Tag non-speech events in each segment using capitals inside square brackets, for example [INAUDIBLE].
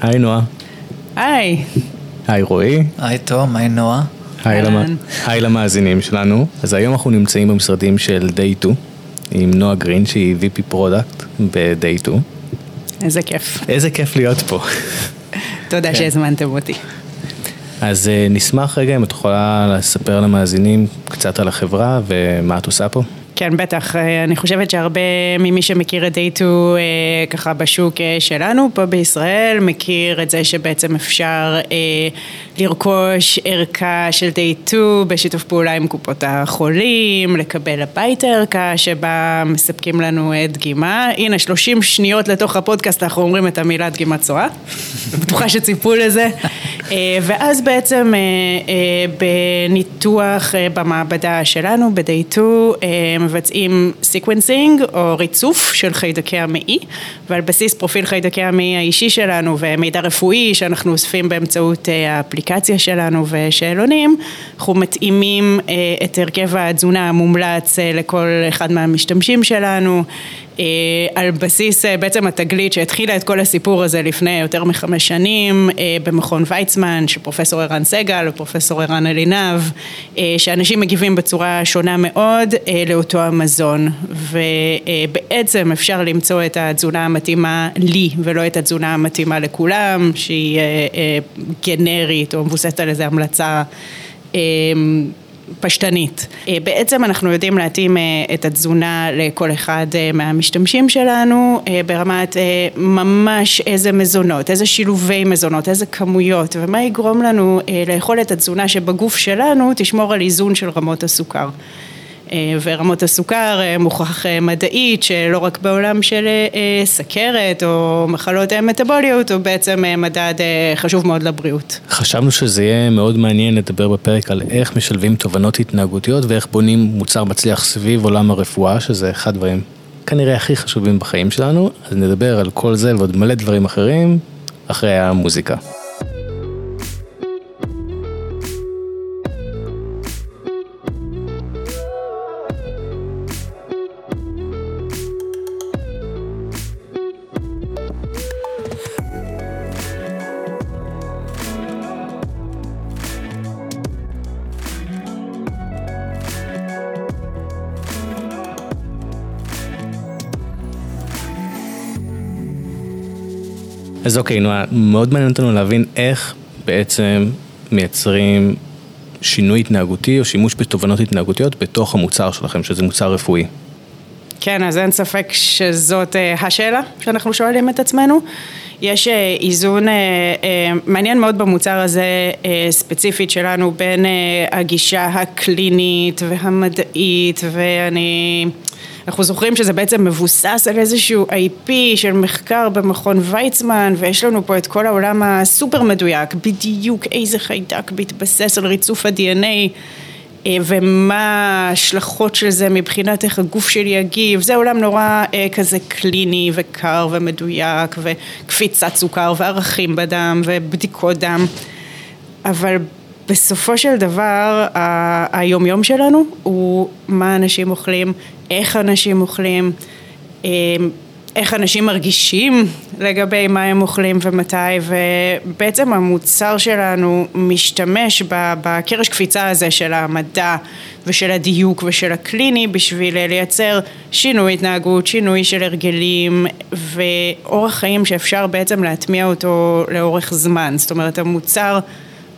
היי נועה. היי. היי רועי. היי תום, היי נועה. היי, למ... היי למאזינים שלנו. אז היום אנחנו נמצאים במשרדים של Day 2 עם נועה גרין שהיא VP product ב-Day 2. איזה כיף. איזה כיף להיות פה. תודה כן. שהזמנתם אותי. אז אה, נשמח רגע אם את יכולה לספר למאזינים קצת על החברה ומה את עושה פה. כן, בטח. אה, אני חושבת שהרבה ממי שמכיר את דייטו אה, ככה בשוק אה, שלנו פה בישראל, מכיר את זה שבעצם אפשר לרכוש ערכה של דייטו בשיתוף פעולה עם קופות החולים, לקבל הביתה ערכה שבה מספקים לנו דגימה. הנה, 30 שניות לתוך הפודקאסט אנחנו אומרים את המילה דגימת צואה. [LAUGHS] בטוחה שציפו לזה. ואז בעצם בניתוח במעבדה שלנו, בדייטו, מבצעים sequencing או ריצוף של חיידקי המעי ועל בסיס פרופיל חיידקי המעי האישי שלנו ומידע רפואי שאנחנו אוספים באמצעות אה, האפליקציה שלנו ושאלונים אנחנו מתאימים אה, את הרכב התזונה המומלץ אה, לכל אחד מהמשתמשים שלנו על בסיס בעצם התגלית שהתחילה את כל הסיפור הזה לפני יותר מחמש שנים במכון ויצמן של פרופסור ערן סגל ופרופסור ערן אלינב שאנשים מגיבים בצורה שונה מאוד לאותו המזון. ובעצם אפשר למצוא את התזונה המתאימה לי ולא את התזונה המתאימה לכולם שהיא גנרית או מבוססת על איזה המלצה פשטנית. אה, בעצם אנחנו יודעים להתאים אה, את התזונה לכל אחד אה, מהמשתמשים שלנו ברמת ממש איזה מזונות, איזה שילובי מזונות, איזה כמויות ומה יגרום לנו לאכול את התזונה שבגוף שלנו תשמור על איזון של רמות הסוכר. אה, ורמות הסוכר אה, מוכח אה, מדעית שלא רק בעולם של סכרת או מחלות מטבוליות הוא בעצם מדד חשוב מאוד לבריאות. חשבנו שזה יהיה מאוד מעניין לדבר בפרק על איך משלבים תובנות התנהגותיות ואיך בונים מוצר מצליח סביב עולם הרפואה שזה אחד הדברים כנראה הכי חשובים בחיים שלנו אז נדבר על כל זה ועוד מלא דברים אחרים אחרי המוזיקה. אז אוקיי, נועה, מאוד מעניין אותנו להבין איך בעצם מייצרים שינוי התנהגותי או שימוש בתובנות התנהגותיות בתוך המוצר שלכם, שזה מוצר רפואי. כן, אז אין ספק שזאת uh, השאלה שאנחנו שואלים את עצמנו. יש uh, איזון uh, מעניין מאוד במוצר הזה ספציפית שלנו בין הגישה הקלינית והמדעית ואני אנחנו זוכרים שזה בעצם מבוסס על איזשהו IP של מחקר במכון ויצמן ויש לנו פה את כל העולם הסופר מדויק, בדיוק איזה חיידק מתבסס על ריצוף ה-DNA אה, ומה ההשלכות של זה מבחינת איך הגוף שלי יגיב, זה עולם נורא אה, כזה קליני וקר ומדויק וקפיצת סוכר וערכים בדם ובדיקות דם. אבל בסופו של דבר היומיום שלנו הוא מה אנשים אוכלים, איך אנשים אוכלים, אמ, איך אנשים מרגישים לגבי מה הם אוכלים ומתי ובעצם המוצר שלנו משתמש בקרש קפיצה הזה של המדע ושל הדיוק ושל הקליני בשביל לייצר שינוי התנהגות, שינוי של הרגלים ואורח חיים שאפשר בעצם להטמיע אותו לאורך זמן, זאת אומרת המוצר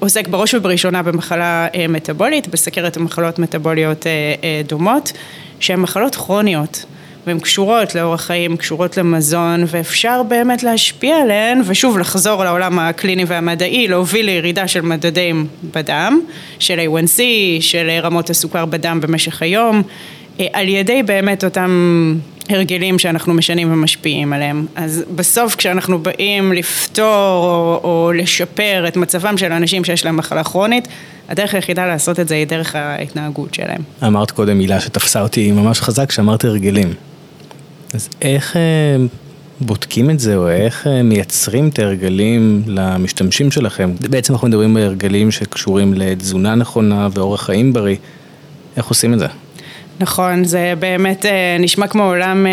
עוסק בראש ובראשונה במחלה אה, מטבולית, בסכרת ומחלות מטבוליות אה, אה, דומות, שהן מחלות כרוניות. והן קשורות לאורח חיים, קשורות למזון, ואפשר באמת להשפיע עליהן, ושוב לחזור לעולם הקליני והמדעי, להוביל לירידה של מדדים בדם, של A1C, של רמות הסוכר בדם במשך היום, על ידי באמת אותם הרגלים שאנחנו משנים ומשפיעים עליהם. אז בסוף כשאנחנו באים לפתור או, או לשפר את מצבם של אנשים שיש להם מחלה כרונית, הדרך היחידה לעשות את זה היא דרך ההתנהגות שלהם. אמרת קודם מילה שתפסה אותי ממש חזק, שאמרת הרגלים. אז איך אה, בודקים את זה, או איך אה, מייצרים את ההרגלים למשתמשים שלכם? בעצם אנחנו מדברים על הרגלים שקשורים לתזונה נכונה ואורח חיים בריא. איך עושים את זה? נכון, זה באמת אה, נשמע כמו עולם אה,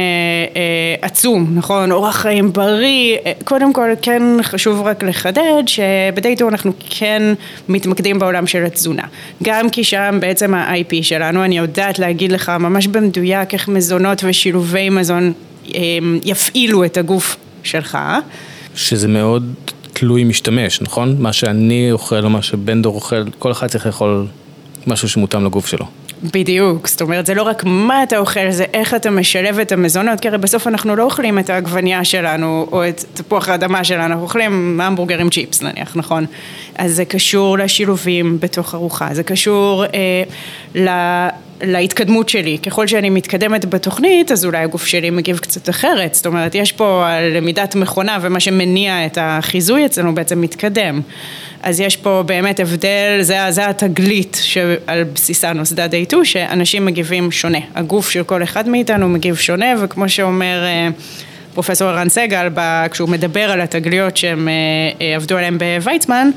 אה, עצום, נכון? אורח חיים בריא. קודם כל, כן חשוב רק לחדד שבדייטו אנחנו כן מתמקדים בעולם של התזונה. גם כי שם בעצם ה-IP שלנו, אני יודעת להגיד לך ממש במדויק איך מזונות ושילובי מזון יפעילו את הגוף שלך. שזה מאוד תלוי משתמש, נכון? מה שאני אוכל או מה שבן דור אוכל, כל אחד צריך לאכול משהו שמותאם לגוף שלו. בדיוק, זאת אומרת זה לא רק מה אתה אוכל, זה איך אתה משלב את המזונות, כי הרי בסוף אנחנו לא אוכלים את העגבנייה שלנו או את תפוח האדמה שלנו, אנחנו אוכלים המבורגר עם צ'יפס נניח, נכון? אז זה קשור לשילובים בתוך ארוחה, זה קשור אה, ל... להתקדמות שלי. ככל שאני מתקדמת בתוכנית, אז אולי הגוף שלי מגיב קצת אחרת. זאת אומרת, יש פה למידת מכונה ומה שמניע את החיזוי אצלנו בעצם מתקדם. אז יש פה באמת הבדל, זה, זה התגלית שעל בסיסה נוסדה דייטו, שאנשים מגיבים שונה. הגוף של כל אחד מאיתנו מגיב שונה, וכמו שאומר... אה, פרופסור ערן סגל, כשהוא מדבר על התגליות שהם אה, אה, עבדו עליהן בוויצמן,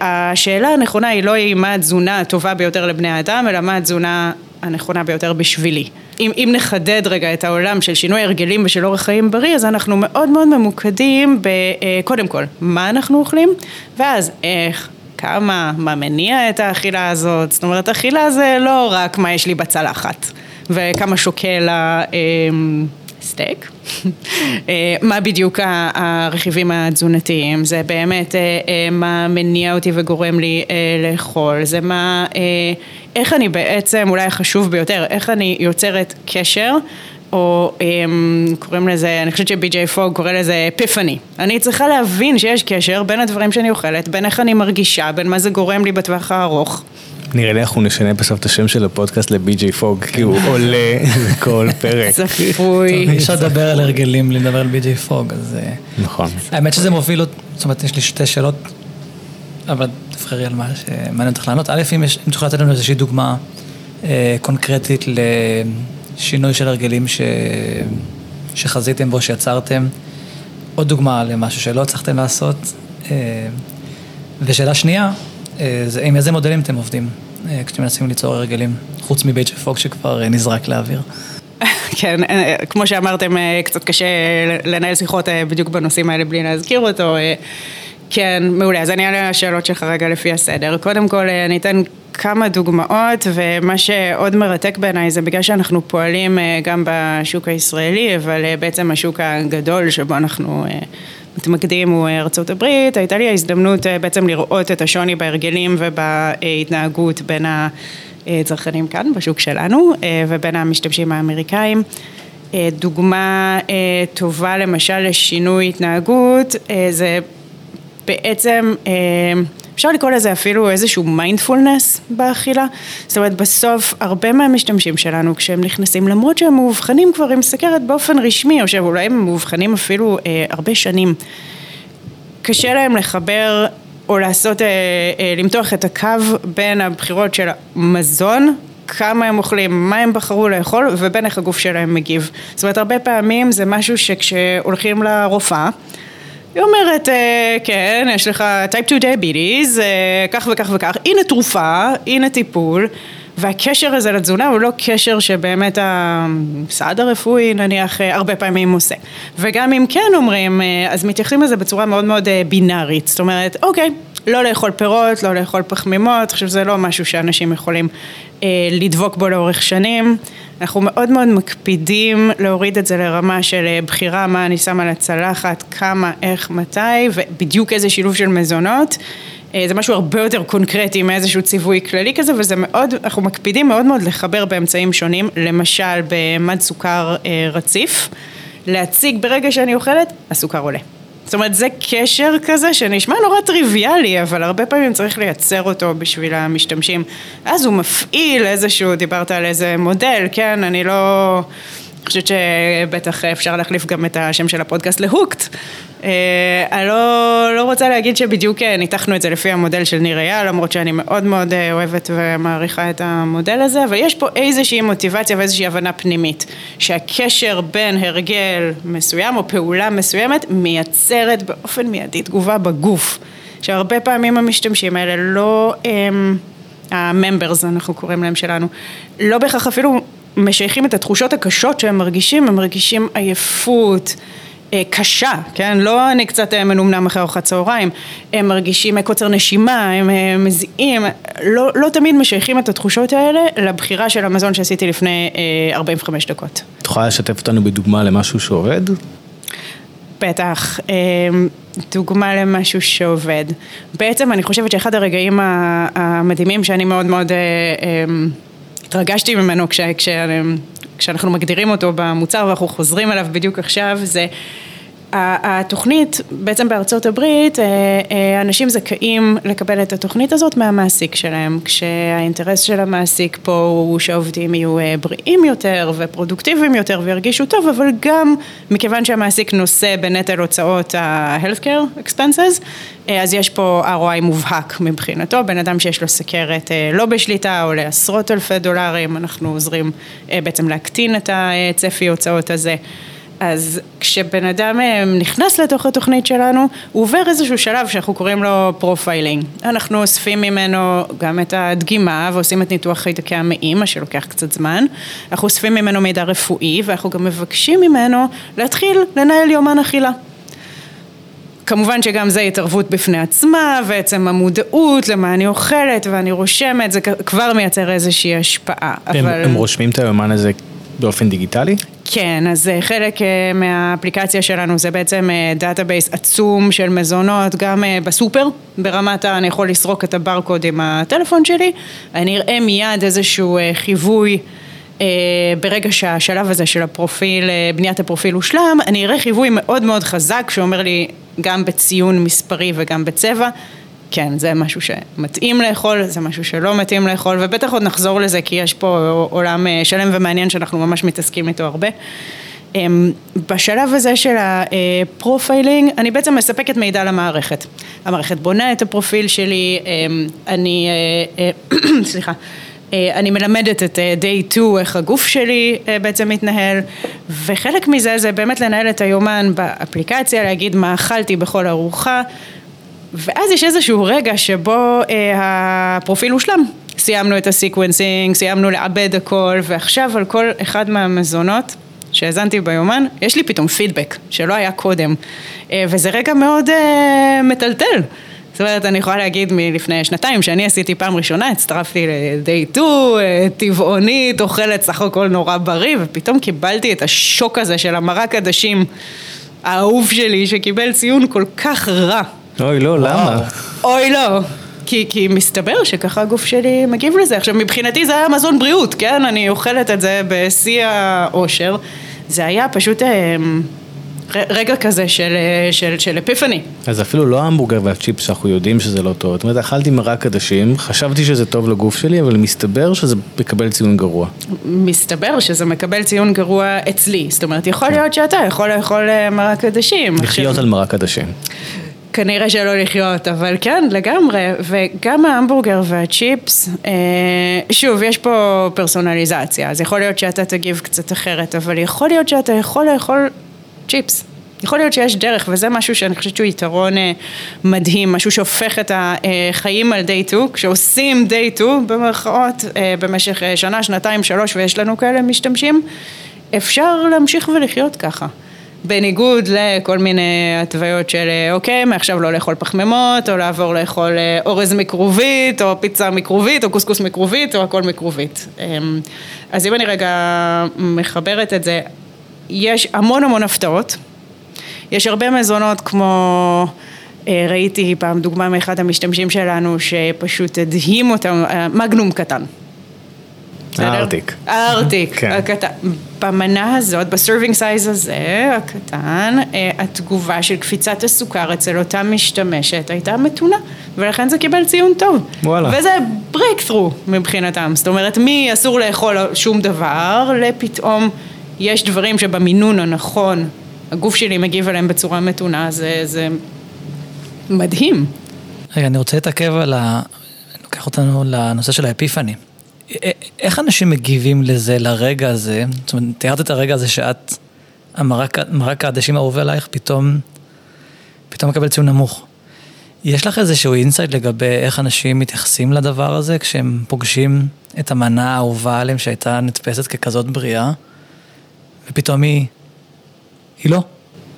השאלה הנכונה היא לא היא מה התזונה הטובה ביותר לבני האדם, אלא מה התזונה הנכונה ביותר בשבילי. אם, אם נחדד רגע את העולם של שינוי הרגלים ושל אורח חיים בריא, אז אנחנו מאוד מאוד ממוקדים בקודם כל, מה אנחנו אוכלים, ואז איך, כמה, מה מניע את האכילה הזאת, זאת אומרת, אכילה זה לא רק מה יש לי בצלחת, וכמה שוקל הסטייק, אה, [LAUGHS] מה בדיוק הרכיבים התזונתיים, זה באמת אה, אה, מה מניע אותי וגורם לי לאכול, זה מה, איך אני בעצם, אולי החשוב ביותר, איך אני יוצרת קשר או קוראים לזה, אני חושבת שבי.ג'יי פוג קורא לזה אפיפני. אני צריכה להבין שיש קשר בין הדברים שאני אוכלת, בין איך אני מרגישה, בין מה זה גורם לי בטווח הארוך. נראה לי אנחנו נשנה בסוף את השם של הפודקאסט לבי.ג'יי פוג, כי הוא [LAUGHS] עולה כל פרק. צפוי. אי אפשר לדבר על הרגלים בלי לדבר על בי.ג'יי פוג, אז... אה, נכון. האמת שזה מוביל, זאת אומרת, יש לי שתי שאלות, אבל תבחרי על מה שמעניין אותך לענות. א', אם תוכל לתת לנו איזושהי דוגמה אה, קונקרטית לשינוי של הרגלים שחזיתם בו, שיצרתם. עוד דוגמה למשהו שלא הצלחתם לעשות. אה, ושאלה שנייה, זה עם איזה מודלים אתם עובדים? אה, כשאתם מנסים ליצור הרגלים, חוץ מבית של פוג שכבר אה, נזרק לאוויר. [LAUGHS] כן, אה, כמו שאמרתם, קצת קשה לנהל שיחות בדיוק בנושאים האלה בלי להזכיר אותו. כן, מעולה. אז אני אעלה לשאלות שלך רגע לפי הסדר. קודם כל, אני אתן כמה דוגמאות, ומה שעוד מרתק בעיניי זה בגלל שאנחנו פועלים גם בשוק הישראלי, אבל בעצם השוק הגדול שבו אנחנו מתמקדים הוא אה, ארצות הברית, הייתה לי ההזדמנות אה, בעצם לראות את השוני בהרגלים ובהתנהגות בין הצרכנים כאן בשוק שלנו אה, ובין המשתמשים האמריקאים. דוגמה טובה למשל לשינוי התנהגות זה בעצם אפשר לקרוא לזה אפילו איזשהו מיינדפולנס באכילה. זאת אומרת, בסוף הרבה מהמשתמשים שלנו, כשהם נכנסים, למרות שהם מאובחנים כבר עם סכרת באופן רשמי, או שאולי הם מאובחנים אפילו אה, הרבה שנים, קשה להם לחבר או לעשות, אה, אה, למתוח את הקו בין הבחירות של המזון כמה הם אוכלים, מה הם בחרו לאכול ובין איך הגוף שלהם מגיב. זאת אומרת, הרבה פעמים זה משהו שכשהולכים לרופאה היא אומרת, אה, כן, יש לך טייפ 2 diabetes, אה, כך וכך וכך, הנה תרופה, הנה טיפול, והקשר הזה לתזונה הוא לא קשר שבאמת המסעד הרפואי נניח אה, הרבה פעמים עושה. וגם אם כן אומרים, אז מתייחסים לזה בצורה מאוד מאוד בינארית, זאת אומרת, אוקיי, לא לאכול פירות, לא לאכול פחמימות, עכשיו זה לא משהו שאנשים יכולים אה, לדבוק בו לאורך שנים. אנחנו מאוד מאוד מקפידים להוריד את זה לרמה של אה, בחירה מה אני שם על הצלחת, כמה, איך, מתי, ובדיוק איזה שילוב של מזונות. אה, זה משהו הרבה יותר קונקרטי מאיזשהו ציווי כללי כזה, וזה מאוד, אנחנו מקפידים מאוד מאוד לחבר באמצעים שונים, למשל במד סוכר אה, רציף, להציג ברגע שאני אוכלת, הסוכר עולה. זאת אומרת, זה קשר כזה שנשמע נורא טריוויאלי, אבל הרבה פעמים צריך לייצר אותו בשביל המשתמשים. אז הוא מפעיל איזשהו, דיברת על איזה מודל, כן, אני לא... חושבת שבטח אפשר להחליף גם את השם של הפודקאסט להוקט. אה, אני לא, לא רוצה להגיד שבדיוק אה, ניתחנו את זה לפי המודל של ניר אייל, למרות שאני מאוד מאוד אה, אוהבת ומעריכה את המודל הזה, אבל יש פה איזושהי מוטיבציה ואיזושהי הבנה פנימית, שהקשר בין הרגל מסוים או פעולה מסוימת מייצרת באופן מיידי תגובה בגוף. שהרבה פעמים המשתמשים האלה לא, הם, הממברס אנחנו קוראים להם שלנו, לא בהכרח אפילו משייכים את התחושות הקשות שהם מרגישים, הם מרגישים עייפות, אה, קשה, כן? לא אני קצת אה, מנומנם אחרי ארוחת צהריים, הם מרגישים קוצר נשימה, הם מזיעים, לא, לא תמיד משייכים את התחושות האלה לבחירה של המזון שעשיתי לפני 45 דקות. את יכולה לשתף אותנו בדוגמה למשהו שעובד? בטח, דוגמה למשהו שעובד. בעצם אני חושבת שאחד הרגעים המדהימים שאני מאוד מאוד התרגשתי ממנו כש, כש, כשאנחנו מגדירים אותו במוצר ואנחנו חוזרים אליו בדיוק עכשיו, זה התוכנית, בעצם בארצות הברית, אה, אה, אנשים זכאים לקבל את התוכנית הזאת מהמעסיק שלהם, כשהאינטרס של המעסיק פה הוא שהעובדים יהיו אה, בריאים יותר ופרודוקטיביים יותר וירגישו טוב, אבל גם מכיוון שהמעסיק נושא בנטל הוצאות ה-healthcare expenses, אז יש פה ROI מובהק מבחינתו, בן אדם שיש לו סכרת לא בשליטה עולה עשרות אלפי דולרים, אנחנו עוזרים בעצם להקטין את הצפי הוצאות הזה. אז כשבן אדם אה, נכנס לתוך התוכנית שלנו, הוא עובר איזשהו שלב שאנחנו קוראים לו profiling. אנחנו אוספים ממנו גם את הדגימה ועושים את ניתוח חיידקי המעי, מה שלוקח קצת זמן. אנחנו אוספים ממנו מידע רפואי ואנחנו גם מבקשים ממנו להתחיל לנהל יומן אכילה. כמובן שגם זה התערבות בפני עצמה, ועצם המודעות למה אני אוכלת ואני רושמת, זה כבר מייצר איזושהי השפעה. הם, אבל... הם רושמים את היומן הזה באופן דיגיטלי? כן, אז אה, חלק אה, מהאפליקציה שלנו זה בעצם database אה, עצום של מזונות, גם בסופר, ברמת ה... אני יכול לסרוק את הברקוד עם הטלפון שלי, אני אראה מיד איזשהו חיווי ברגע שהשלב הזה של הפרופיל, בניית הפרופיל הושלם, אני אראה חיווי מאוד מאוד חזק שאומר לי גם בציון מספרי וגם בצבע כן, זה משהו שמתאים לאכול, זה משהו שלא מתאים לאכול, ובטח עוד נחזור לזה כי יש פה עולם אה, שלם ומעניין שאנחנו ממש מתעסקים איתו הרבה. אמ, בשלב הזה של ה profiling, אני בעצם מספקת מידע למערכת. המערכת בונה את הפרופיל שלי, אמ, אני, אה, אה, [CLEARS THROAT] סליחה, אני מלמדת את DayTwo איך הגוף שלי בעצם מתנהל וחלק מזה זה באמת לנהל את היומן באפליקציה, להגיד מה אכלתי בכל ארוחה ואז יש איזשהו רגע שבו אה, הפרופיל הושלם. סיימנו את ה sequencing, סיימנו לעבד הכל, ועכשיו על כל אחד מהמזונות שהזנתי ביומן, יש לי פתאום פידבק שלא היה קודם. אה, וזה רגע מאוד אה, מטלטל. זאת אומרת, אני יכולה להגיד מלפני שנתיים, שאני עשיתי פעם ראשונה, הצטרפתי ל-day 2, אה, טבעונית, אוכלת סך הכל נורא בריא, ופתאום קיבלתי את השוק הזה של המרק עדשים האהוב שלי, שקיבל ציון כל כך רע. אוי לא, למה? אוי לא. כי, כי מסתבר שככה הגוף שלי מגיב לזה. עכשיו מבחינתי זה היה מזון בריאות, כן? אני אוכלת את זה בשיא האושר. זה היה פשוט אה, רגע כזה של, של, של אפיפני. אז אפילו לא ההמבורגר והצ'יפ שאנחנו יודעים שזה לא טוב. זאת אומרת, אכלתי מרק עדשים, חשבתי שזה טוב לגוף שלי, אבל מסתבר שזה מקבל ציון גרוע. מסתבר שזה מקבל ציון גרוע אצלי. זאת אומרת, יכול כן. להיות שאתה יכול לאכול אה, מרק עדשים. לחיות עכשיו... על מרק עדשים. כנראה שלא לחיות, אבל כן, לגמרי. וגם ההמבורגר והצ'יפס, אה, שוב, יש פה פרסונליזציה, אז יכול להיות שאתה תגיב קצת אחרת, אבל יכול להיות שאתה יכול לאכול צ'יפס. יכול להיות שיש דרך, וזה משהו שאני חושבת שהוא יתרון אה, מדהים, משהו שהופך את החיים על day 2, כשעושים day 2 במרכאות אה, במשך שנה, שנתיים, שלוש, ויש לנו כאלה משתמשים, אפשר להמשיך ולחיות ככה. בניגוד לכל מיני התוויות של אוקיי, מעכשיו לא לאכול פחמימות, או לעבור לאכול אה, אורז מכרובית, או פיצה מכרובית, או קוסקוס מכרובית, או הכל מכרובית. אמ, אז אם אני רגע מחברת את זה, יש המון המון הפתעות. יש הרבה מזונות כמו... אה, ראיתי פעם דוגמה מאחד המשתמשים שלנו שפשוט הדהים אותם, אה, מגנום קטן. הארטיק. הארטיק, כן. הקטן. במנה הזאת, ב serving size הזה, הקטן, אה, התגובה של קפיצת הסוכר אצל אותה משתמשת הייתה מתונה, ולכן זה קיבל ציון טוב. וואלה. וזה breakthrough מבחינתם, זאת אומרת, מי אסור לאכול שום דבר, לפתאום יש דברים שבמינון הנכון, הגוף שלי מגיב אליהם בצורה מתונה, זה, זה מדהים. רגע, אני רוצה להתעכב על ה... לוקח אותנו לנושא של האפיפני. איך אנשים מגיבים לזה, לרגע הזה? זאת אומרת, תיארת את הרגע הזה שאת, המרק העדשים האהוב עלייך, פתאום, פתאום מקבל ציון נמוך. יש לך איזשהו insight לגבי איך אנשים מתייחסים לדבר הזה כשהם פוגשים את המנה האהובה עליהם שהייתה נתפסת ככזאת בריאה, ופתאום היא... היא לא.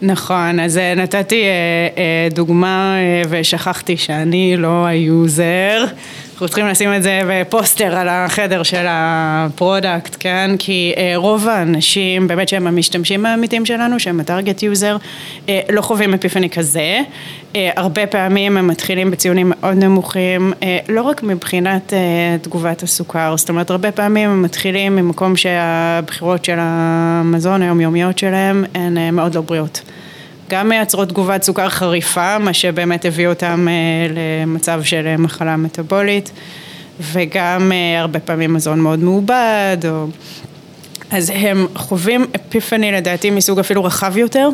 נכון, אז אה, נתתי אה, אה, דוגמה ושכחתי שאני לא ה user. אנחנו צריכים לשים את זה בפוסטר על החדר של ה product, כן? כי רוב האנשים, באמת שהם המשתמשים האמיתיים שלנו, שהם ה target user, לא חווים אפיפני כזה. הרבה פעמים הם מתחילים בציונים מאוד נמוכים, לא רק מבחינת תגובת הסוכר, זאת אומרת, הרבה פעמים הם מתחילים ממקום שהבחירות של המזון היומיומיות שלהם הן מאוד לא בריאות. גם מייצרות תגובת סוכר חריפה, מה שבאמת הביא אותם אה, למצב של אה, מחלה מטבולית, וגם אה, הרבה פעמים מזון מאוד מעובד, או... אז הם חווים אפיפני לדעתי מסוג אפילו רחב יותר,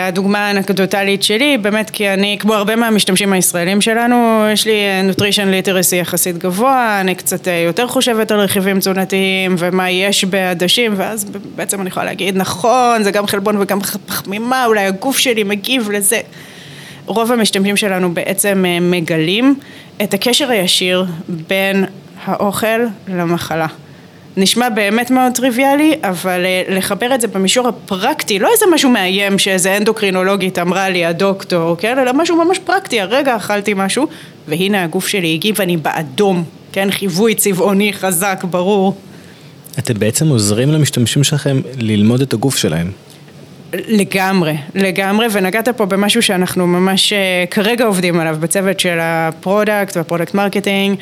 הדוגמה האנקדוטלית שלי, באמת כי אני, כמו הרבה מהמשתמשים הישראלים שלנו, יש לי נוטרישן ליטרסי יחסית גבוה, אני קצת אה, יותר חושבת על רכיבים תזונתיים ומה יש בעדשים, ואז בעצם אני יכולה להגיד, נכון, זה גם חלבון וגם פחמימה, אולי הגוף שלי מגיב לזה. רוב המשתמשים שלנו בעצם אה, מגלים את הקשר הישיר בין האוכל למחלה. נשמע באמת מאוד טריוויאלי, אבל אה, לחבר את זה במישור הפרקטי, לא איזה משהו מאיים שאיזה אנדוקרינולוגית אמרה לי הדוקטור, כן, אלא משהו ממש פרקטי, הרגע אכלתי משהו, והנה הגוף שלי הגיב, אני באדום, כן, חיווי צבעוני חזק, ברור. אתם בעצם עוזרים למשתמשים שלכם ללמוד את הגוף שלהם. לגמרי, לגמרי, ונגעת פה במשהו שאנחנו ממש אה, כרגע עובדים עליו בצוות של ה product וה product marketing,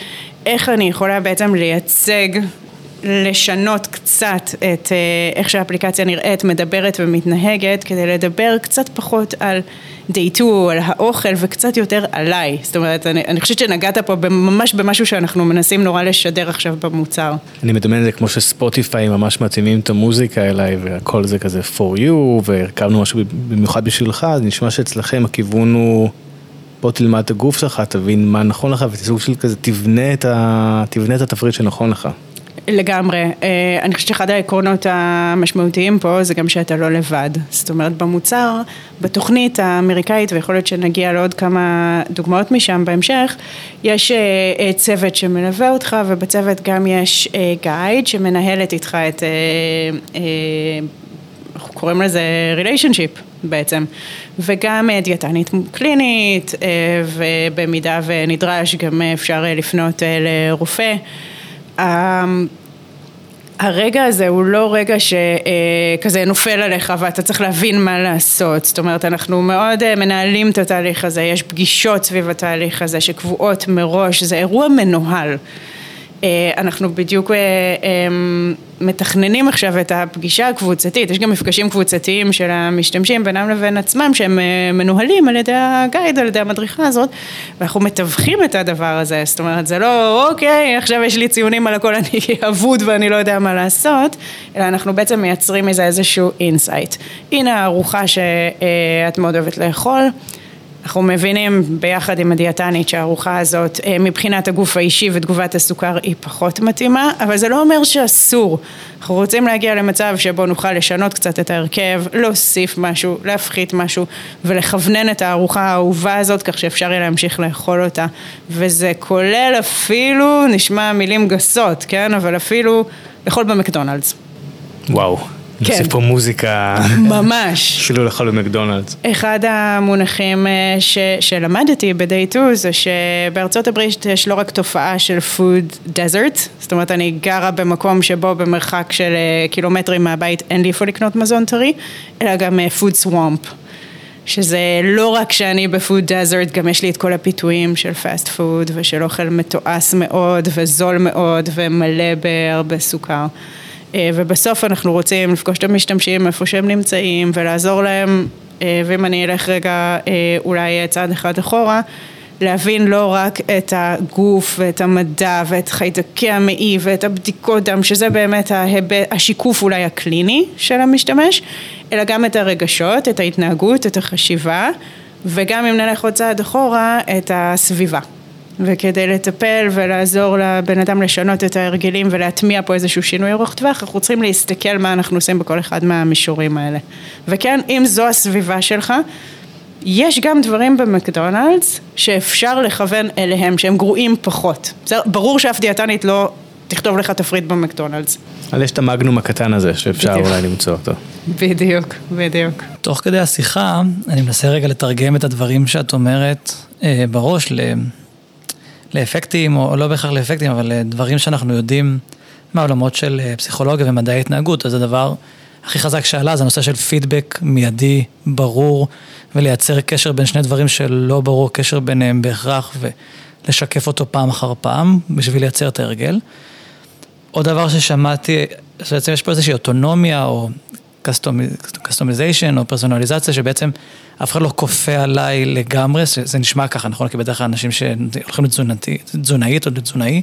איך אני יכולה בעצם לייצג לשנות קצת את אה, איך שהאפליקציה נראית, מדברת ומתנהגת, כדי לדבר קצת פחות על דייטו, על האוכל וקצת יותר עליי. זאת אומרת, אני, אני חושבת שנגעת פה ממש במשהו שאנחנו מנסים נורא לשדר עכשיו במוצר. אני מדמיין את זה כמו שספוטיפיי ממש מתאימים את המוזיקה אליי והכל זה כזה for you והרכבנו משהו במיוחד בשבילך, אז נשמע שאצלכם הכיוון הוא... בוא תלמד את הגוף שלך, תבין מה נכון לך וסוג של כזה תבנה את, ה... תבנה את התפריט שנכון לך. לגמרי. אה, אני חושבת שאחד העקרונות המשמעותיים פה זה גם שאתה לא לבד. זאת אומרת, במוצר, בתוכנית האמריקאית, ויכול להיות שנגיע לעוד כמה דוגמאות משם בהמשך, יש אה, אה, צוות שמלווה אותך, ובצוות גם יש גייד שמנהלת איתך את, אנחנו קוראים לזה ריליישנשיפ בעצם, וגם דיאטנית קלינית, ובמידה ונדרש גם אפשר לפנות לרופא. הרגע הזה הוא לא רגע שכזה נופל עליך ואתה צריך להבין מה לעשות, זאת אומרת אנחנו מאוד אה, מנהלים את התהליך הזה, יש פגישות סביב התהליך הזה שקבועות מראש, זה אירוע מנוהל אנחנו בדיוק אה, אמ, מתכננים עכשיו את הפגישה הקבוצתית, יש גם מפגשים קבוצתיים של המשתמשים בינם לבין עצמם שהם אה, מנוהלים על ידי ה guide, על ידי המדריכה הזאת ואנחנו מתווכים את הדבר הזה, זאת אומרת זה לא אוקיי עכשיו יש לי ציונים על הכל [LAUGHS] אני אבוד ואני לא יודע מה לעשות, אלא אנחנו בעצם מייצרים מזה איזשהו insight. הנה הארוחה שאת מאוד אוהבת לאכול אנחנו מבינים ביחד עם הדיאטנית שהארוחה הזאת אה, מבחינת הגוף האישי ותגובת הסוכר היא פחות מתאימה, אבל זה לא אומר שאסור. אנחנו רוצים להגיע למצב שבו נוכל לשנות קצת את ההרכב, להוסיף משהו, להפחית משהו ולכוונן את הארוחה האהובה הזאת כך שאפשר יהיה להמשיך לאכול אותה. וזה כולל אפילו, נשמע מילים גסות, כן? אבל אפילו לאכול במקדונלדס. וואו. כן. נוסיף פה מוזיקה. ממש. [LAUGHS] אפילו לאכול במקדונלדס. אחד המונחים אה, ש, שלמדתי ב-day 2 זה שבארצות הברית יש לא רק תופעה של food desert, זאת אומרת אני גרה במקום שבו במרחק של אה, קילומטרים מהבית אין לי איפה לקנות מזון טרי, אלא גם אה, food swamp. שזה לא רק שאני ב food desert, גם יש לי את כל הפיתויים של fast food ושל אוכל מתועש מאוד וזול מאוד ומלא בהרבה סוכר. אה, ובסוף אנחנו רוצים לפגוש את המשתמשים איפה שהם נמצאים ולעזור להם, אה, ואם אני אלך רגע אה, אולי צעד אחד אחורה, להבין לא רק את הגוף ואת המדע ואת חיידקי המעי ואת הבדיקות דם, שזה באמת השיקוף אולי הקליני של המשתמש, אלא גם את הרגשות, את ההתנהגות, את החשיבה, וגם אם נלך עוד צעד אחורה, את הסביבה. וכדי לטפל ולעזור לבן אדם לשנות את ההרגלים ולהטמיע פה איזשהו שינוי ארוך טווח, אנחנו צריכים להסתכל מה אנחנו עושים בכל אחד מהמישורים האלה. וכן, אם זו הסביבה שלך, יש גם דברים במקדונלדס שאפשר לכוון אליהם, שהם גרועים פחות. בסדר? ברור שאף דיאטנית לא תכתוב לך תפריט במקדונלדס. אבל יש את המגנום הקטן הזה שאפשר בדיוק. אולי למצוא אותו. בדיוק, בדיוק. תוך כדי השיחה, אני מנסה רגע לתרגם את הדברים שאת אומרת אה, בראש ל, לאפקטים, או לא בהכרח לאפקטים, אבל לדברים שאנחנו יודעים מהעולמות של אה, פסיכולוגיה ומדעי התנהגות, אז הדבר הכי חזק שעלה זה הנושא של פידבק מיידי, ברור, ולייצר קשר בין שני דברים שלא ברור קשר ביניהם בהכרח, ולשקף אותו פעם אחר פעם, בשביל לייצר את ההרגל. עוד דבר ששמעתי, שבעצם יש פה איזושהי אוטונומיה או customization או פרסונליזציה שבעצם אף אחד לא כופה עליי לגמרי, זה נשמע ככה, נכון? כי בדרך כלל אנשים שהולכים לתזונתי, תזונאית או לתזונאי,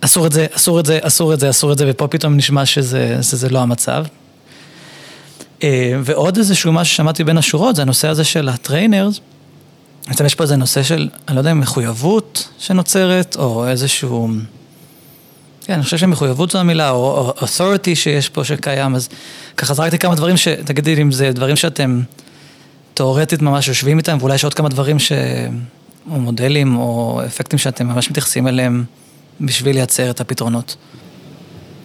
אסור את זה, אסור את זה, אסור את זה, אסור את זה, ופה פתאום נשמע שזה, שזה לא המצב. אה, ועוד איזשהו משהו ששמעתי בין השורות, זה הנושא הזה של ה trainers. בעצם יש פה איזה נושא של, אני לא יודע, מחויבות שנוצרת, או איזשהו... כן, אני חושב שמחויבות זו המילה, או authority שיש פה שקיים, אז ככה זרקתי כמה דברים ש... תגידי אם זה דברים שאתם תאורטית ממש יושבים איתם, ואולי יש עוד כמה דברים ש... או מודלים, או אפקטים שאתם ממש מתייחסים אליהם בשביל לייצר את הפתרונות.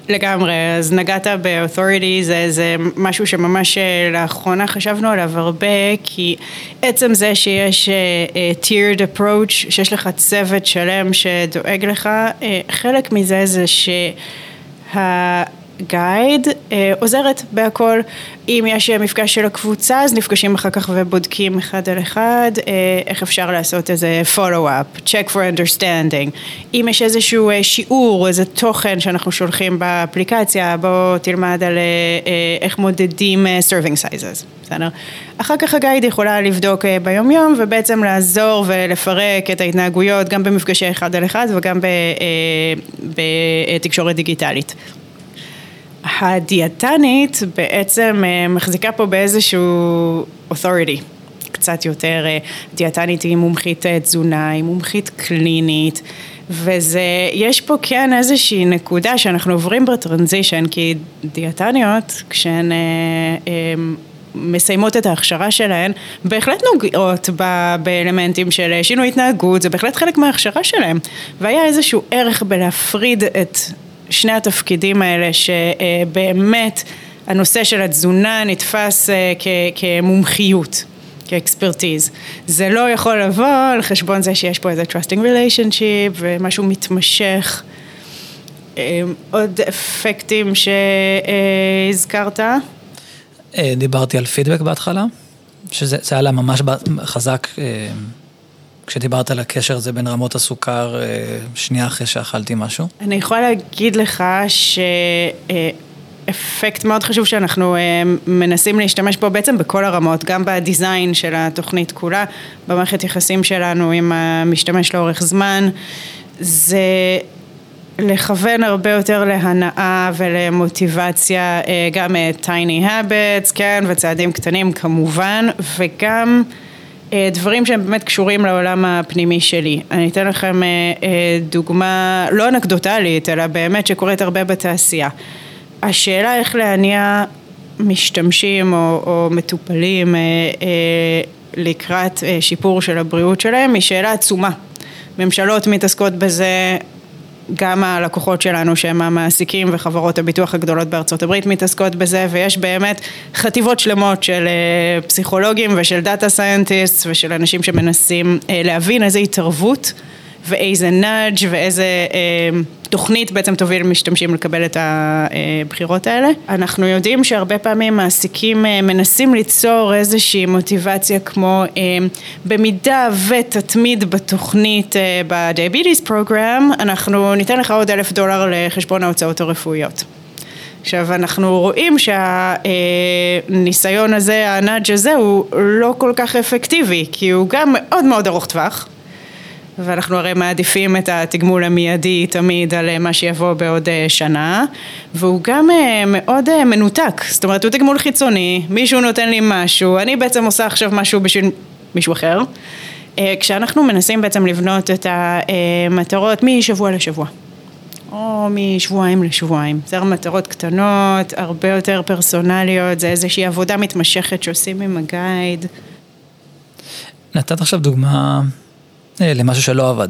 לגמרי, אז נגעת ב-authority, זה, זה משהו שממש אה, לאחרונה חשבנו עליו הרבה, כי עצם זה שיש uh, tiered approach, שיש לך צוות שלם שדואג לך, uh, חלק מזה זה שה... גייד אה, עוזרת בהכל. אם יש מפגש של הקבוצה, אז נפגשים אחר כך ובודקים אחד על אחד אה, איך אפשר לעשות איזה follow-up, check for understanding. אם יש איזשהו אה, שיעור, איזה תוכן שאנחנו שולחים באפליקציה, בוא תלמד על אה, אה, איך מודדים אה, serving sizes, בסדר? אחר כך הגייד יכולה לבדוק אה, ביומיום ובעצם לעזור ולפרק את ההתנהגויות גם במפגשי אחד על אחד וגם אה, בתקשורת דיגיטלית. הדיאטנית בעצם אה, מחזיקה פה באיזשהו authority. קצת יותר, אה, דיאטנית היא מומחית אה, תזונה, היא מומחית קלינית, וזה, יש פה כן איזושהי נקודה שאנחנו עוברים בטרנזישן, כי דיאטניות, כשהן מסיימות את ההכשרה שלהן, בהחלט נוגעות ב- באלמנטים של שינוי התנהגות, זה בהחלט חלק מההכשרה שלהן. והיה איזשהו ערך בלהפריד את שני התפקידים האלה שבאמת הנושא של התזונה נתפס אה, כמומחיות, כאקספרטיז. זה לא יכול לבוא על חשבון זה שיש פה איזה trusting relationship ומשהו מתמשך. אה, עוד אפקטים שהזכרת? אה, דיברתי על פידבק בהתחלה, שזה עלה ממש חזק כשדיברת על הקשר הזה בין רמות הסוכר, אה, שנייה אחרי שאכלתי משהו? אני יכולה להגיד לך שאפקט מאוד חשוב שאנחנו אה, מנסים להשתמש בו בעצם בכל הרמות, גם בדיזיין של התוכנית כולה, במערכת יחסים שלנו עם המשתמש לאורך זמן, זה לכוון הרבה יותר להנאה ולמוטיבציה, אה, גם tiny habits, כן, וצעדים קטנים כמובן, וגם אה, דברים שהם באמת קשורים לעולם הפנימי שלי. אני אתן לכם אה, אה, דוגמה לא אנקדוטלית, אלא באמת שקורית הרבה בתעשייה. השאלה איך להניע משתמשים או, או מטופלים לקראת שיפור של הבריאות שלהם היא שאלה עצומה. ממשלות מתעסקות בזה גם הלקוחות שלנו שהם המעסיקים וחברות הביטוח הגדולות בארצות הברית מתעסקות בזה ויש באמת חטיבות שלמות של אה, פסיכולוגים ושל data scientists ושל אנשים שמנסים אה, להבין איזה התערבות ואיזה nudge ואיזה אה, תוכנית בעצם תוביל משתמשים לקבל את הבחירות האלה. אנחנו יודעים שהרבה פעמים מעסיקים אה, מנסים ליצור איזושהי מוטיבציה כמו אה, במידה ותתמיד בתוכנית אה, ב-Diabetes Program, אנחנו ניתן לך עוד אלף דולר לחשבון ההוצאות הרפואיות. עכשיו אנחנו רואים שהניסיון הזה, הנאג' הזה הוא לא כל כך אפקטיבי כי הוא גם מאוד מאוד ארוך טווח ואנחנו הרי מעדיפים את התגמול המיידי תמיד על מה שיבוא בעוד אה, שנה והוא גם אה, מאוד אה, מנותק, זאת אומרת הוא תגמול חיצוני, מישהו נותן לי משהו, אני בעצם עושה עכשיו משהו בשביל מישהו אחר כשאנחנו מנסים בעצם לבנות את המטרות משבוע לשבוע או משבועיים לשבועיים. זה מטרות קטנות, הרבה יותר פרסונליות, זה איזושהי עבודה מתמשכת שעושים עם הגייד. נתת עכשיו דוגמה אה, למשהו שלא עבד.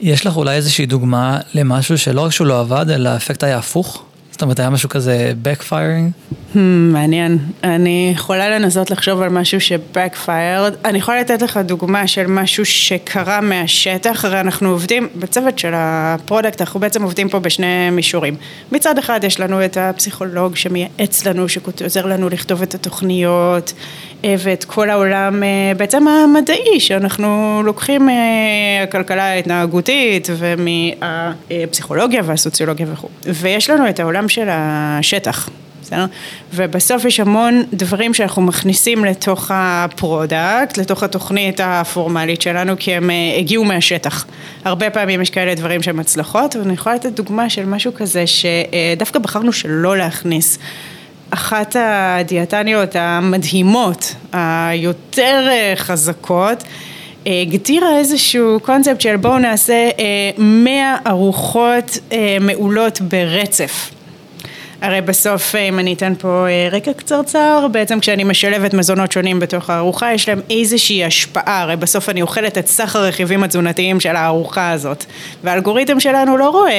יש לך אולי איזושהי דוגמה למשהו שלא רק שהוא לא עבד, אלא האפקט היה הפוך? זאת אומרת, היה משהו כזה backfiring? המ, מעניין. אני יכולה לנסות לחשוב על משהו ש-backfired. אני יכולה לתת לך דוגמה של משהו שקרה מהשטח, הרי אנחנו עובדים, בצוות של ה product, אנחנו בעצם עובדים פה בשני מישורים. מצד אחד יש לנו את הפסיכולוג שמייעץ לנו, שעוזר לנו לכתוב את התוכניות, אה, ואת כל העולם אה, בעצם המדעי, שאנחנו לוקחים מהכלכלה אה, ההתנהגותית ומהפסיכולוגיה והסוציולוגיה וכו'. ויש לנו את העולם של השטח. בסדר? ובסוף יש המון דברים שאנחנו מכניסים לתוך ה product, לתוך התוכנית הפורמלית שלנו, כי הם הגיעו מהשטח. הרבה פעמים יש כאלה דברים שהם הצלחות, ואני יכולה לתת דוגמה של משהו כזה שדווקא בחרנו שלא להכניס. אחת הדיאטניות המדהימות, היותר חזקות, הגדירה איזשהו קונספט של בואו נעשה 100 ארוחות מעולות ברצף. הרי בסוף, אם אני אתן פה רקע קצרצר, בעצם כשאני משלבת מזונות שונים בתוך הארוחה, יש להם איזושהי השפעה, הרי בסוף אני אוכלת את סך הרכיבים התזונתיים של הארוחה הזאת. והאלגוריתם שלנו לא רואה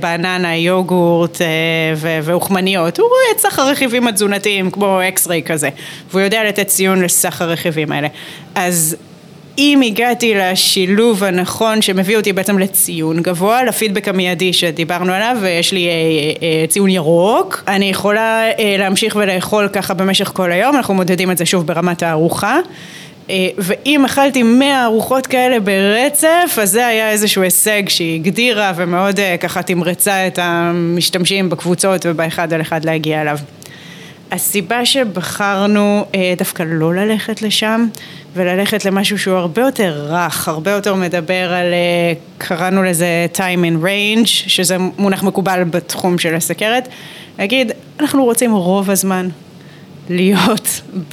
בננה, יוגורט ואוכמניות, הוא רואה את סך הרכיבים התזונתיים, כמו אקס-ריי כזה, והוא יודע לתת ציון לסך הרכיבים האלה. אז אם הגעתי לשילוב הנכון שמביא אותי בעצם לציון גבוה, לפידבק המיידי שדיברנו עליו, ויש לי אה, אה, ציון ירוק, אני יכולה אה, להמשיך ולאכול ככה במשך כל היום, אנחנו מודדים את זה שוב ברמת הארוחה. ואם אכלתי 100 ארוחות כאלה ברצף, אז זה היה איזשהו הישג שהיא הגדירה ומאוד ככה תמרצה את המשתמשים בקבוצות ובאחד על אחד להגיע אליו. הסיבה שבחרנו דווקא לא ללכת לשם וללכת למשהו שהוא הרבה יותר רך, הרבה יותר מדבר על, קראנו לזה time in range, שזה מונח מקובל בתחום של הסכרת, להגיד, אנחנו רוצים רוב הזמן להיות [LAUGHS]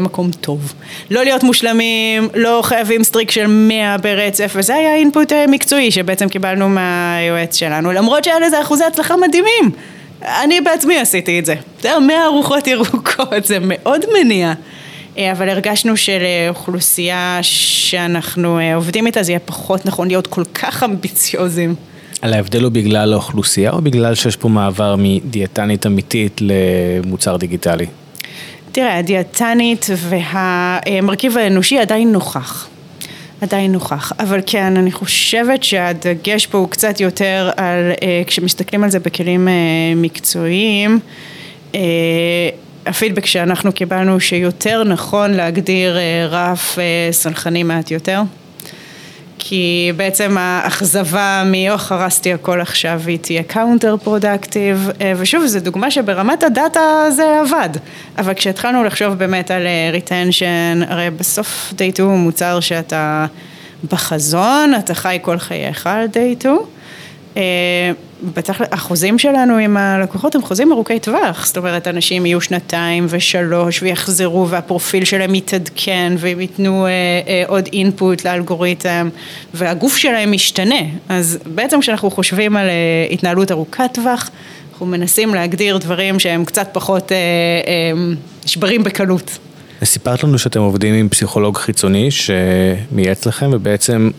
במקום טוב. לא להיות מושלמים, לא חייבים סטריק של 100 ברצף, וזה היה אינפוט מקצועי שבעצם קיבלנו מהיועץ שלנו, למרות שהיה לזה אחוזי הצלחה מדהימים. אני בעצמי עשיתי את זה. זה 100 ארוחות ירוקות, זה מאוד מניע. אבל הרגשנו שלאוכלוסייה שאנחנו עובדים איתה זה יהיה פחות נכון להיות כל כך אמביציוזים. על ההבדל הוא בגלל האוכלוסייה או בגלל שיש פה מעבר מדיאטנית אמיתית למוצר דיגיטלי? תראה, הדיאטנית והמרכיב האנושי עדיין נוכח. עדיין נוכח, אבל כן, אני חושבת שהדגש פה הוא קצת יותר על, כשמסתכלים על זה בכלים מקצועיים, הפידבק שאנחנו קיבלנו שיותר נכון להגדיר רף סלחני מעט יותר כי בעצם האכזבה מ"או הרסתי הכל עכשיו" היא תהיה counter productive ושוב זו דוגמה שברמת הדאטה זה עבד. אבל כשהתחלנו לחשוב באמת על retention הרי בסוף Day 2 הוא מוצר שאתה בחזון אתה חי כל חייך על day 2 החוזים שלנו עם הלקוחות הם חוזים ארוכי טווח, זאת אומרת אנשים יהיו שנתיים ושלוש ויחזרו והפרופיל שלהם יתעדכן והם ייתנו עוד אינפוט לאלגוריתם והגוף שלהם משתנה, אז בעצם כשאנחנו חושבים על התנהלות ארוכת טווח אנחנו מנסים להגדיר דברים שהם קצת פחות נשברים בקלות. סיפרת לנו שאתם עובדים עם פסיכולוג חיצוני שמייעץ לכם ובעצם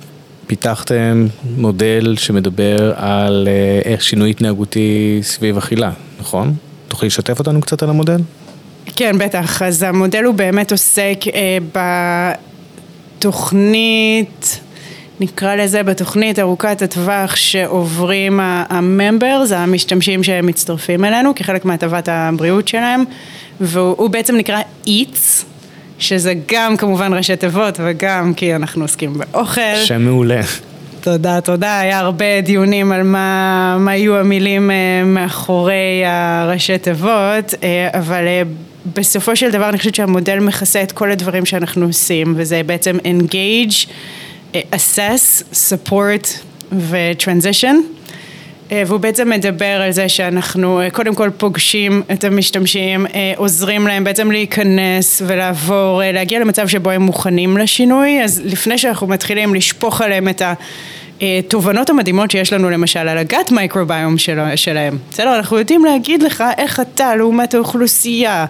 פיתחתם מודל שמדבר על איך שינוי התנהגותי סביב אכילה, נכון? תוכלי לשתף אותנו קצת על המודל? כן, בטח. אז המודל הוא באמת עוסק בתוכנית, נקרא לזה בתוכנית ארוכת הטווח שעוברים הממברס, המשתמשים שמצטרפים אלינו כחלק מהטבת הבריאות שלהם, והוא בעצם נקרא EATS. שזה גם כמובן ראשי תיבות וגם כי אנחנו עוסקים באוכל. שם מעולה. תודה, תודה, היה הרבה דיונים על מה, מה יהיו המילים מאחורי הראשי תיבות, אבל בסופו של דבר אני חושבת שהמודל מכסה את כל הדברים שאנחנו עושים, וזה בעצם engage, assess, support ו-transition. והוא בעצם מדבר על זה שאנחנו קודם כל פוגשים את המשתמשים, עוזרים להם בעצם להיכנס ולעבור, להגיע למצב שבו הם מוכנים לשינוי, אז לפני שאנחנו מתחילים לשפוך עליהם את התובנות המדהימות שיש לנו למשל על הגת מייקרוביום של, שלהם. בסדר, אנחנו יודעים להגיד לך איך אתה לעומת האוכלוסייה,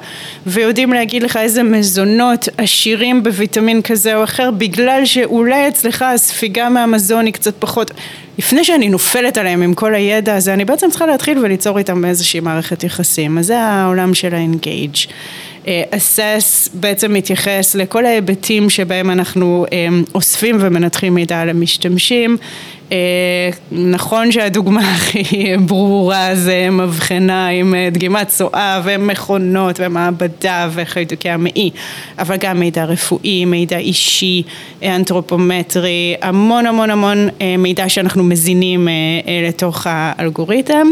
ויודעים להגיד לך איזה מזונות עשירים בוויטמין כזה או אחר, בגלל שאולי אצלך הספיגה מהמזון היא קצת פחות... לפני שאני נופלת עליהם עם כל הידע הזה, אני בעצם צריכה להתחיל וליצור איתם איזושהי מערכת יחסים. אז זה העולם של האנגייג'. אסס בעצם מתייחס לכל ההיבטים שבהם אנחנו אה, אוספים ומנתחים מידע על המשתמשים. אה, נכון שהדוגמה הכי ברורה זה מבחנה עם אה, דגימת צואה ומכונות ומעבדה וחיתוקי המעי, אבל גם מידע רפואי, מידע אישי, אנתרופומטרי, המון המון המון מידע שאנחנו מזינים לתוך האלגוריתם.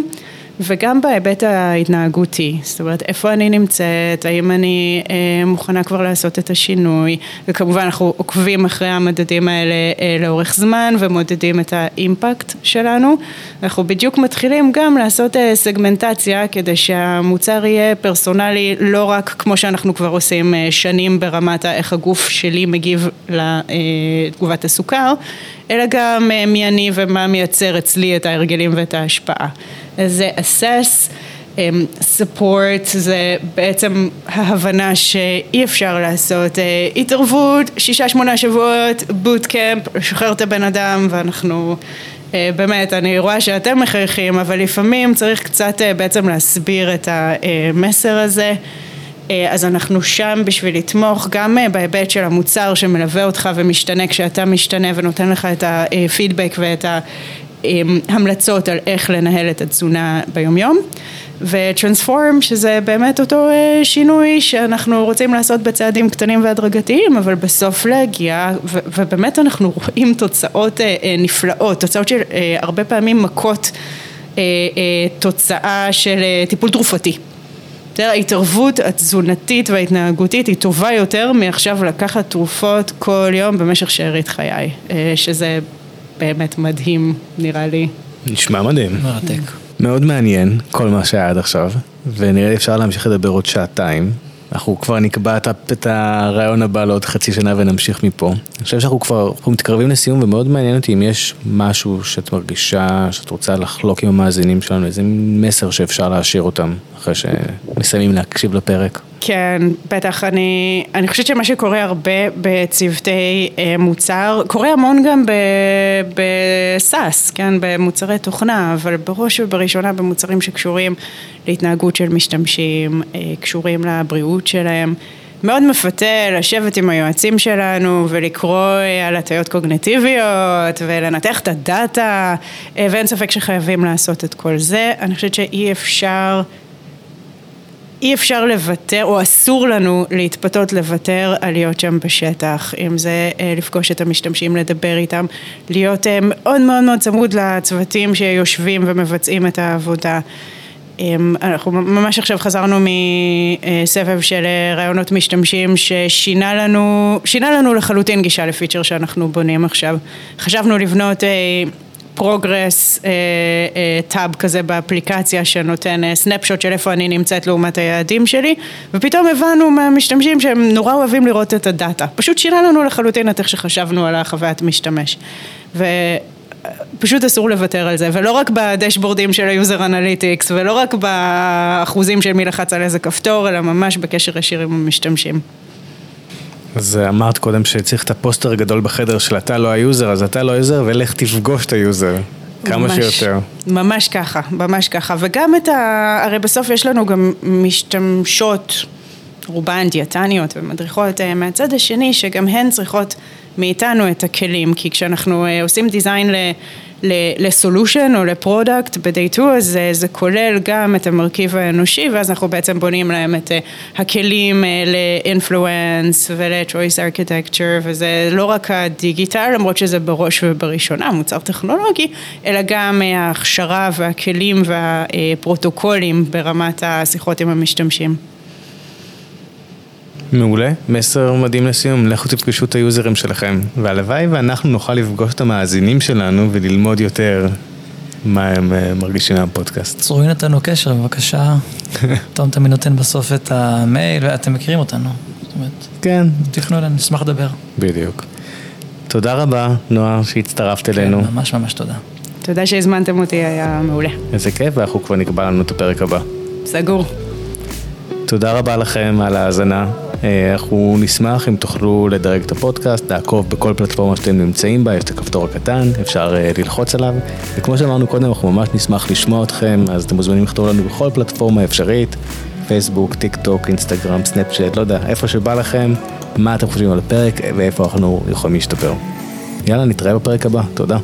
וגם בהיבט ההתנהגותי, זאת אומרת איפה אני נמצאת, האם אני אה, מוכנה כבר לעשות את השינוי, וכמובן אנחנו עוקבים אחרי המדדים האלה אה, לאורך זמן ומודדים את האימפקט שלנו, אנחנו בדיוק מתחילים גם לעשות אה, סגמנטציה כדי שהמוצר יהיה פרסונלי לא רק כמו שאנחנו כבר עושים אה, שנים ברמת איך הגוף שלי מגיב לתגובת הסוכר, אלא גם אה, מי אני ומה מייצר אצלי את ההרגלים ואת ההשפעה. זה assess, אמ, support זה בעצם ההבנה שאי אפשר לעשות אה, התערבות, שישה שמונה שבועות, בוטקאמפ, לשחרר את הבן אדם ואנחנו אה, באמת, אני רואה שאתם מחייכים, אבל לפעמים צריך קצת בעצם להסביר את המסר הזה. אז אנחנו שם בשביל לתמוך גם בהיבט של המוצר שמלווה אותך ומשתנה כשאתה משתנה ונותן לך את הפידבק ואת המלצות על איך לנהל את התזונה ביומיום וטרנספורם שזה באמת אותו אה, שינוי שאנחנו רוצים לעשות בצעדים קטנים והדרגתיים אבל בסוף להגיע ו- ובאמת אנחנו רואים תוצאות אה, אה, נפלאות, תוצאות של הרבה פעמים מכות תוצאה של טיפול תרופתי. ההתערבות התזונתית וההתנהגותית היא טובה יותר מעכשיו לקחת תרופות כל יום במשך שארית חיי, שזה באמת מדהים, נראה לי. נשמע מדהים. מרתק. מאוד מעניין, כל מה שהיה עד עכשיו, ונראה לי אפשר להמשיך לדבר עוד שעתיים. אנחנו כבר נקבע את הרעיון הבא לעוד חצי שנה ונמשיך מפה. אני חושב שאנחנו כבר אנחנו מתקרבים לסיום ומאוד מעניין אותי אם יש משהו שאת מרגישה, שאת רוצה לחלוק עם המאזינים שלנו, איזה מסר שאפשר להשאיר אותם אחרי שמסיימים להקשיב לפרק. כן, בטח. אני, אני חושבת שמה שקורה הרבה בצוותי אה, מוצר, קורה המון גם בסאס, כן, במוצרי תוכנה, אבל בראש ובראשונה במוצרים שקשורים להתנהגות של משתמשים, אה, קשורים לבריאות שלהם. מאוד מפתה לשבת עם היועצים שלנו ולקרוא אה, על הטיות קוגנטיביות ולנתח את הדאטה ואין ספק שחייבים לעשות את כל זה. אני חושבת שאי אפשר אי אפשר לוותר, או אסור לנו להתפתות לוותר על להיות שם בשטח, אם זה אה, לפגוש את המשתמשים, לדבר איתם, להיות אה, מאוד מאוד מאוד צמוד לצוותים שיושבים ומבצעים את העבודה. אמ, אנחנו ממש עכשיו חזרנו מסבב של אה, ראיונות משתמשים ששינה לנו, שינה לנו לחלוטין גישה לפיצ'ר שאנחנו בונים עכשיו. חשבנו לבנות progress tab כזה באפליקציה שנותן snapshot אה, של איפה אני נמצאת לעומת היעדים שלי ופתאום הבנו מהמשתמשים שהם נורא אוהבים לראות את הדאטה. פשוט שינה לנו לחלוטין את איך שחשבנו על החוויית משתמש. ופשוט אסור לוותר על זה ולא רק בדשבורדים של ה user analytics ולא רק באחוזים של מי לחץ על איזה כפתור אלא ממש בקשר ישיר עם המשתמשים אז אמרת קודם שצריך את הפוסטר הגדול בחדר של אתה לא ה user, אז אתה לא ה user ולך תפגוש את ה user. כמה ממש, שיותר. ממש ככה, ממש ככה. וגם את ה... הרי בסוף יש לנו גם משתמשות, רובן דיאטניות ומדריכות אה, מהצד השני, שגם הן צריכות מאיתנו את הכלים, כי כשאנחנו אה, עושים design ל... ל solution או ל product ב-day 2 אז זה, זה כולל גם את המרכיב האנושי ואז אנחנו בעצם בונים להם את אה, הכלים אה, ל influence ול-choice architecture וזה לא רק הדיגיטל למרות שזה בראש ובראשונה מוצר טכנולוגי אלא גם אה, ההכשרה והכלים והפרוטוקולים ברמת השיחות עם המשתמשים. מעולה, מסר מדהים לסיום, לכו תפגשו את היוזרים שלכם, והלוואי ואנחנו נוכל לפגוש את המאזינים שלנו וללמוד יותר מה הם אה, מרגישים מהפודקאסט. צרו איתנו קשר בבקשה, [LAUGHS] תום תמיד נותן בסוף את המייל, ואתם מכירים אותנו, זאת אומרת, כן, תפנו אלינו, נשמח לדבר. בדיוק. תודה רבה, נועה, שהצטרפת אלינו. כן, ממש ממש תודה. תודה שהזמנתם אותי, היה מעולה. איזה כיף, ואנחנו כבר נקבע לנו את הפרק הבא. סגור. תודה רבה לכם על ההאזנה. אה, אנחנו נשמח אם תוכלו לדרג את הפודקאסט, לעקוב בכל פלטפורמה שאתם נמצאים בה, יש את הכפתור הקטן, אפשר אה, ללחוץ עליו. וכמו שאמרנו קודם, אנחנו ממש נשמח לשמוע אתכם, אז אתם מוזמנים לכתוב לנו בכל פלטפורמה אפשרית, פייסבוק, טיק טוק, אינסטגרם, סנאפצ'אט, לא יודע, איפה שבא לכם, מה אתם חושבים על הפרק ואיפה אנחנו יכולים להשתפר. יאללה, נתראה בפרק הבא, תודה.